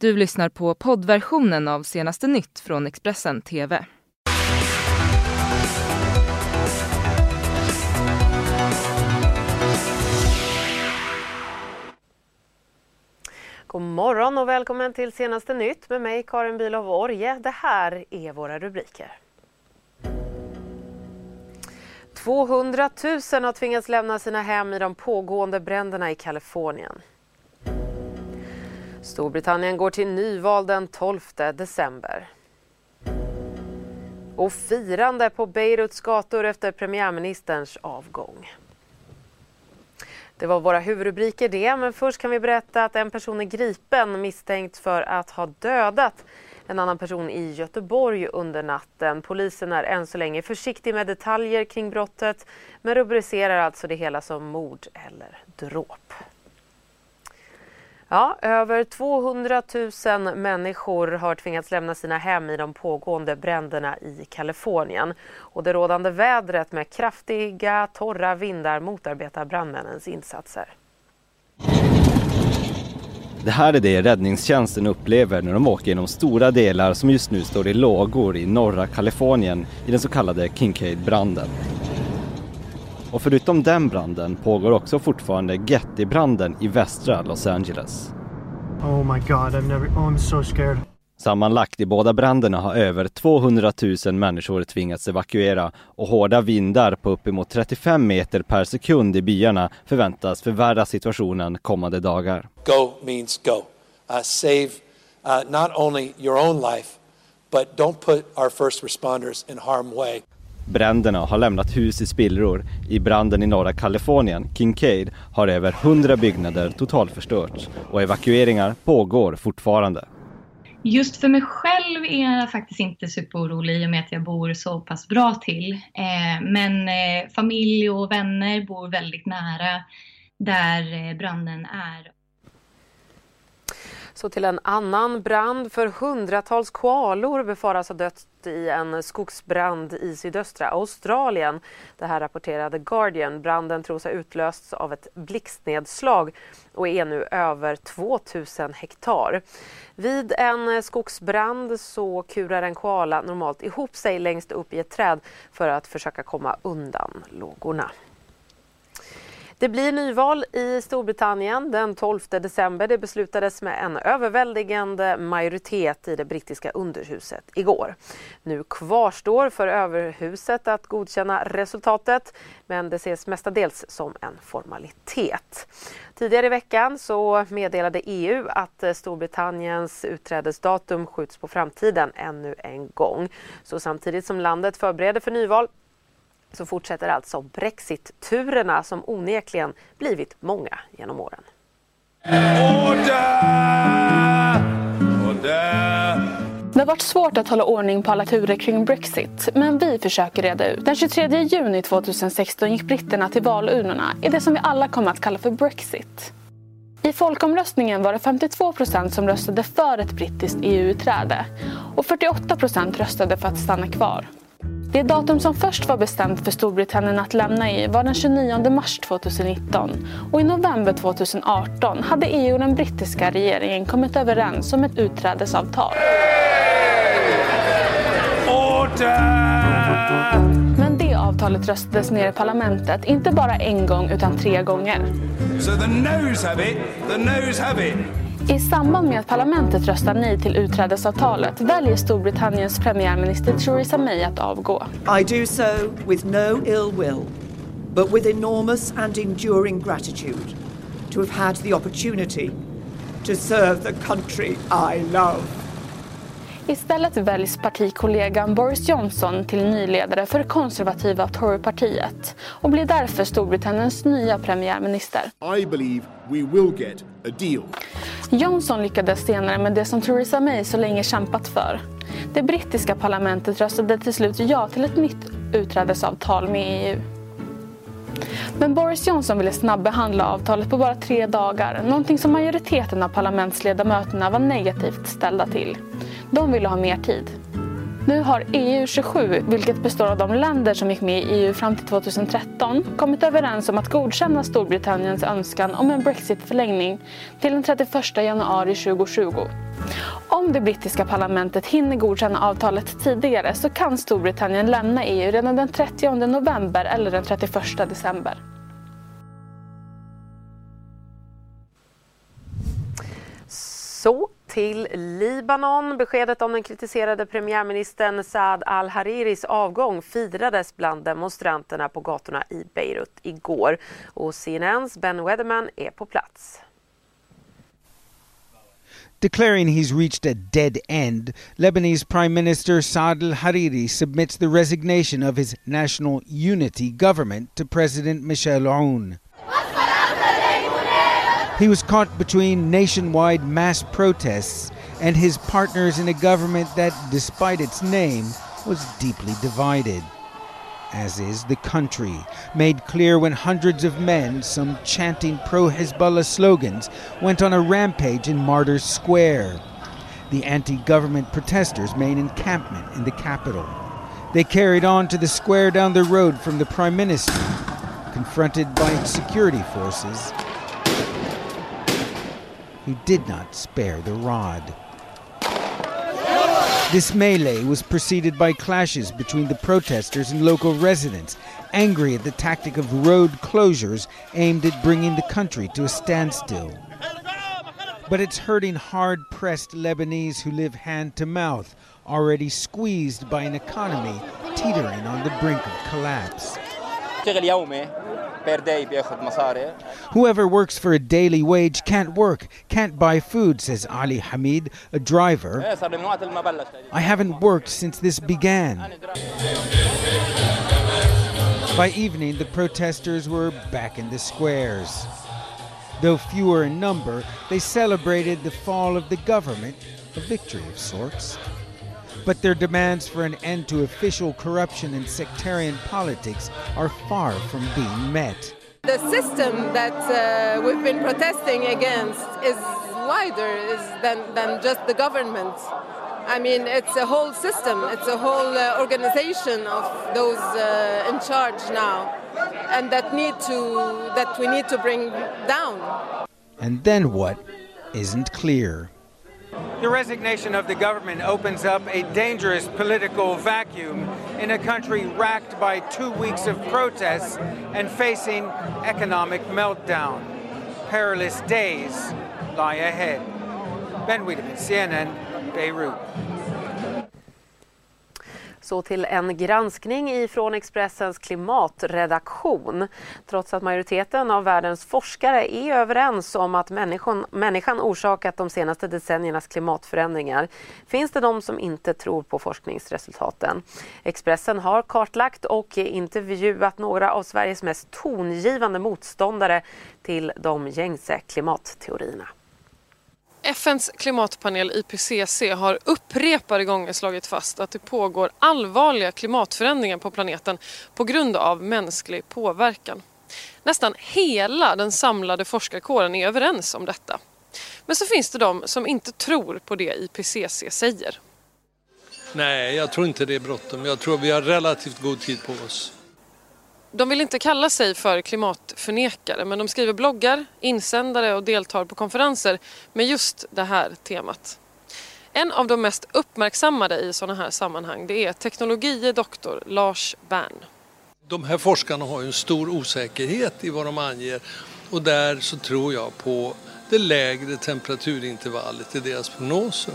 Du lyssnar på poddversionen av senaste nytt från Expressen TV. God morgon och välkommen till senaste nytt med mig Karin Bülow Orje. Det här är våra rubriker. 200 000 har tvingats lämna sina hem i de pågående bränderna i Kalifornien. Storbritannien går till nyval den 12 december. Och firande på Beiruts gator efter premiärministerns avgång. Det var våra huvudrubriker det, men först kan vi berätta att en person är gripen misstänkt för att ha dödat en annan person i Göteborg under natten. Polisen är än så länge försiktig med detaljer kring brottet men rubricerar alltså det hela som mord eller dråp. Ja, över 200 000 människor har tvingats lämna sina hem i de pågående bränderna i Kalifornien. Och det rådande vädret med kraftiga, torra vindar motarbetar brandmännens insatser. Det här är det räddningstjänsten upplever när de åker genom stora delar som just nu står i lågor i norra Kalifornien i den så kallade Kincaid-branden. Och förutom den branden pågår också fortfarande Getty-branden i västra Los Angeles. Oh my god, I'm never, oh I'm so scared. Sammanlagt i båda bränderna har över 200 000 människor tvingats evakuera och hårda vindar på uppemot 35 meter per sekund i byarna förväntas förvärra situationen kommande dagar. Go means go. Uh, save uh, not only your own life, but don't put our first responders in harm way. Bränderna har lämnat hus i spillror. I branden i norra Kalifornien, Kincade, har över 100 byggnader totalförstörts och evakueringar pågår fortfarande. Just för mig själv är jag faktiskt inte superorolig i och med att jag bor så pass bra till. Eh, men eh, familj och vänner bor väldigt nära där eh, branden är. Så till en annan brand. För hundratals koalor befaras ha dött i en skogsbrand i sydöstra Australien. Det här rapporterade Guardian. Branden tros ha utlösts av ett blixtnedslag och är nu över 2000 hektar. Vid en skogsbrand så kurar en koala normalt ihop sig längst upp i ett träd för att försöka komma undan lågorna. Det blir nyval i Storbritannien den 12 december. Det beslutades med en överväldigande majoritet i det brittiska underhuset igår. Nu kvarstår för överhuset att godkänna resultatet men det ses mestadels som en formalitet. Tidigare i veckan så meddelade EU att Storbritanniens utträdesdatum skjuts på framtiden ännu en gång. Så samtidigt som landet förbereder för nyval så fortsätter alltså Brexit-turerna som onekligen blivit många genom åren. Det har varit svårt att hålla ordning på alla turer kring Brexit, men vi försöker reda ut. Den 23 juni 2016 gick britterna till valurnorna i det som vi alla kommer att kalla för Brexit. I folkomröstningen var det 52 procent som röstade för ett brittiskt EU-utträde och 48 procent röstade för att stanna kvar. Det datum som först var bestämt för Storbritannien att lämna EU var den 29 mars 2019 och i november 2018 hade EU och den brittiska regeringen kommit överens om ett utträdesavtal. Men det avtalet röstades ner i parlamentet inte bara en gång utan tre gånger. So the noes have it, the noes have it. I samband med att parlamentet röstar nej till utträdesavtalet väljer Storbritanniens premiärminister Theresa May att avgå. I do so with no ill will, but with enormous and enduring gratitude to have had the opportunity to serve the country I love. Istället väljs partikollegan Boris Johnson till ny ledare för det konservativa Torypartiet och blir därför Storbritanniens nya premiärminister. I believe we will get a deal. Johnson lyckades senare med det som Theresa May så länge kämpat för. Det brittiska parlamentet röstade till slut ja till ett nytt utträdesavtal med EU. Men Boris Johnson ville snabbehandla avtalet på bara tre dagar, någonting som majoriteten av parlamentsledamöterna var negativt ställda till. De ville ha mer tid. Nu har EU27, vilket består av de länder som gick med i EU fram till 2013, kommit överens om att godkänna Storbritanniens önskan om en Brexit-förlängning till den 31 januari 2020. om det brittiska parlamentet hinner godkänna avtalet tidigare så kan Storbritannien lämna EU redan den 30 november eller den 31 december. Så till Libanon. Beskedet om den kritiserade premiärministern Saad al-Hariris avgång firades bland demonstranterna på gatorna i Beirut igår. Och CNNs Ben Weatherman är på plats. Declaring he's reached a dead end, Lebanese Prime Minister Saad al Hariri submits the resignation of his National Unity government to President Michel Aoun. He was caught between nationwide mass protests and his partners in a government that, despite its name, was deeply divided. As is the country, made clear when hundreds of men, some chanting pro Hezbollah slogans, went on a rampage in Martyrs Square. The anti government protesters made encampment in the capital. They carried on to the square down the road from the Prime Minister, confronted by security forces who did not spare the rod. This melee was preceded by clashes between the protesters and local residents, angry at the tactic of road closures aimed at bringing the country to a standstill. But it's hurting hard pressed Lebanese who live hand to mouth, already squeezed by an economy teetering on the brink of collapse. Whoever works for a daily wage can't work, can't buy food, says Ali Hamid, a driver. I haven't worked since this began. By evening, the protesters were back in the squares. Though fewer in number, they celebrated the fall of the government, a victory of sorts. But their demands for an end to official corruption and sectarian politics are far from being met. The system that uh, we've been protesting against is wider is than, than just the government. I mean, it's a whole system, it's a whole uh, organization of those uh, in charge now, and that need to that we need to bring down. And then what isn't clear. The resignation of the government opens up a dangerous political vacuum in a country racked by two weeks of protests and facing economic meltdown. Perilous days lie ahead. Ben Wiedemann, CNN, Beirut. Så till en granskning ifrån Expressens klimatredaktion. Trots att majoriteten av världens forskare är överens om att människan, människan orsakat de senaste decenniernas klimatförändringar finns det de som inte tror på forskningsresultaten. Expressen har kartlagt och intervjuat några av Sveriges mest tongivande motståndare till de gängse klimatteorierna. FNs klimatpanel IPCC har upprepade gånger slagit fast att det pågår allvarliga klimatförändringar på planeten på grund av mänsklig påverkan. Nästan hela den samlade forskarkåren är överens om detta. Men så finns det de som inte tror på det IPCC säger. Nej, jag tror inte det är bråttom. Jag tror vi har relativt god tid på oss. De vill inte kalla sig för klimatförnekare men de skriver bloggar, insändare och deltar på konferenser med just det här temat. En av de mest uppmärksammade i sådana här sammanhang det är teknologie doktor Lars Bern. De här forskarna har ju en stor osäkerhet i vad de anger och där så tror jag på det lägre temperaturintervallet i deras prognoser.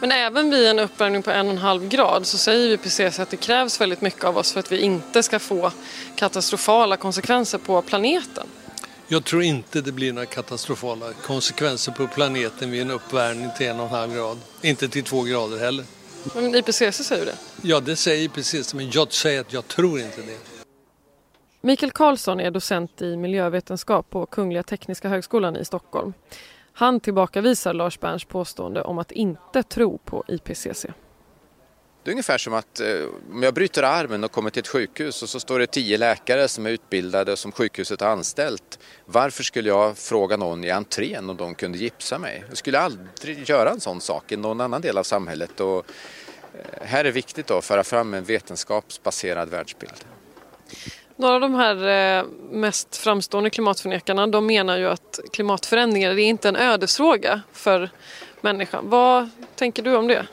Men även vid en uppvärmning på en och en halv grad så säger vi precis att det krävs väldigt mycket av oss för att vi inte ska få katastrofala konsekvenser på planeten. Jag tror inte det blir några katastrofala konsekvenser på planeten vid en uppvärmning till en och en halv grad. Inte till två grader heller. Men IPCC säger det? Ja, det säger IPCC, men jag säger att jag tror inte det. Mikael Karlsson är docent i miljövetenskap på Kungliga Tekniska Högskolan i Stockholm. Han tillbakavisar Lars Berns påstående om att inte tro på IPCC. Det är ungefär som att eh, om jag bryter armen och kommer till ett sjukhus och så står det tio läkare som är utbildade och som sjukhuset har anställt. Varför skulle jag fråga någon i entrén om de kunde gipsa mig? Jag skulle aldrig göra en sån sak i någon annan del av samhället. Och eh, här är det viktigt att föra fram en vetenskapsbaserad världsbild. Några av de här eh, mest framstående klimatförnekarna de menar ju att klimatförändringar är inte en ödesfråga för människan. Vad tänker du om det?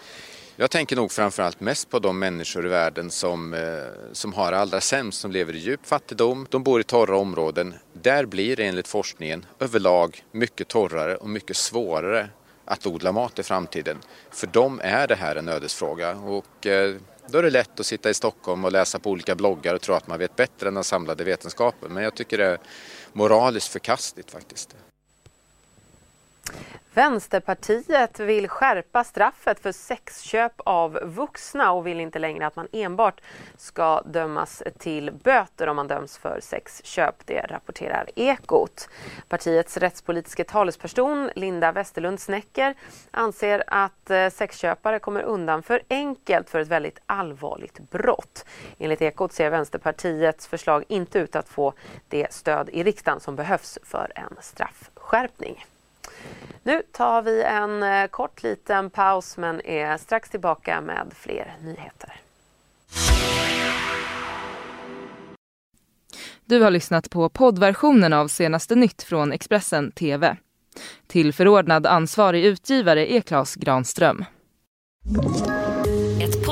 Jag tänker nog framförallt mest på de människor i världen som, eh, som har det allra sämst, som lever i djup fattigdom. De bor i torra områden. Där blir det enligt forskningen överlag mycket torrare och mycket svårare att odla mat i framtiden. För dem är det här en ödesfråga. Och, eh, då är det lätt att sitta i Stockholm och läsa på olika bloggar och tro att man vet bättre än den samlade vetenskapen. Men jag tycker det är moraliskt förkastligt faktiskt. Vänsterpartiet vill skärpa straffet för sexköp av vuxna och vill inte längre att man enbart ska dömas till böter om man döms för sexköp. Det rapporterar Ekot. Partiets rättspolitiska talesperson Linda Westerlund Snecker anser att eh, sexköpare kommer undan för enkelt för ett väldigt allvarligt brott. Enligt Ekot ser Vänsterpartiets förslag inte ut att få det stöd i riksdagen som behövs för en straffskärpning. Nu tar vi en eh, kort liten paus men är strax tillbaka med fler nyheter. Du har lyssnat på poddversionen av senaste nytt från Expressen TV. Till förordnad ansvarig utgivare är Klas Granström.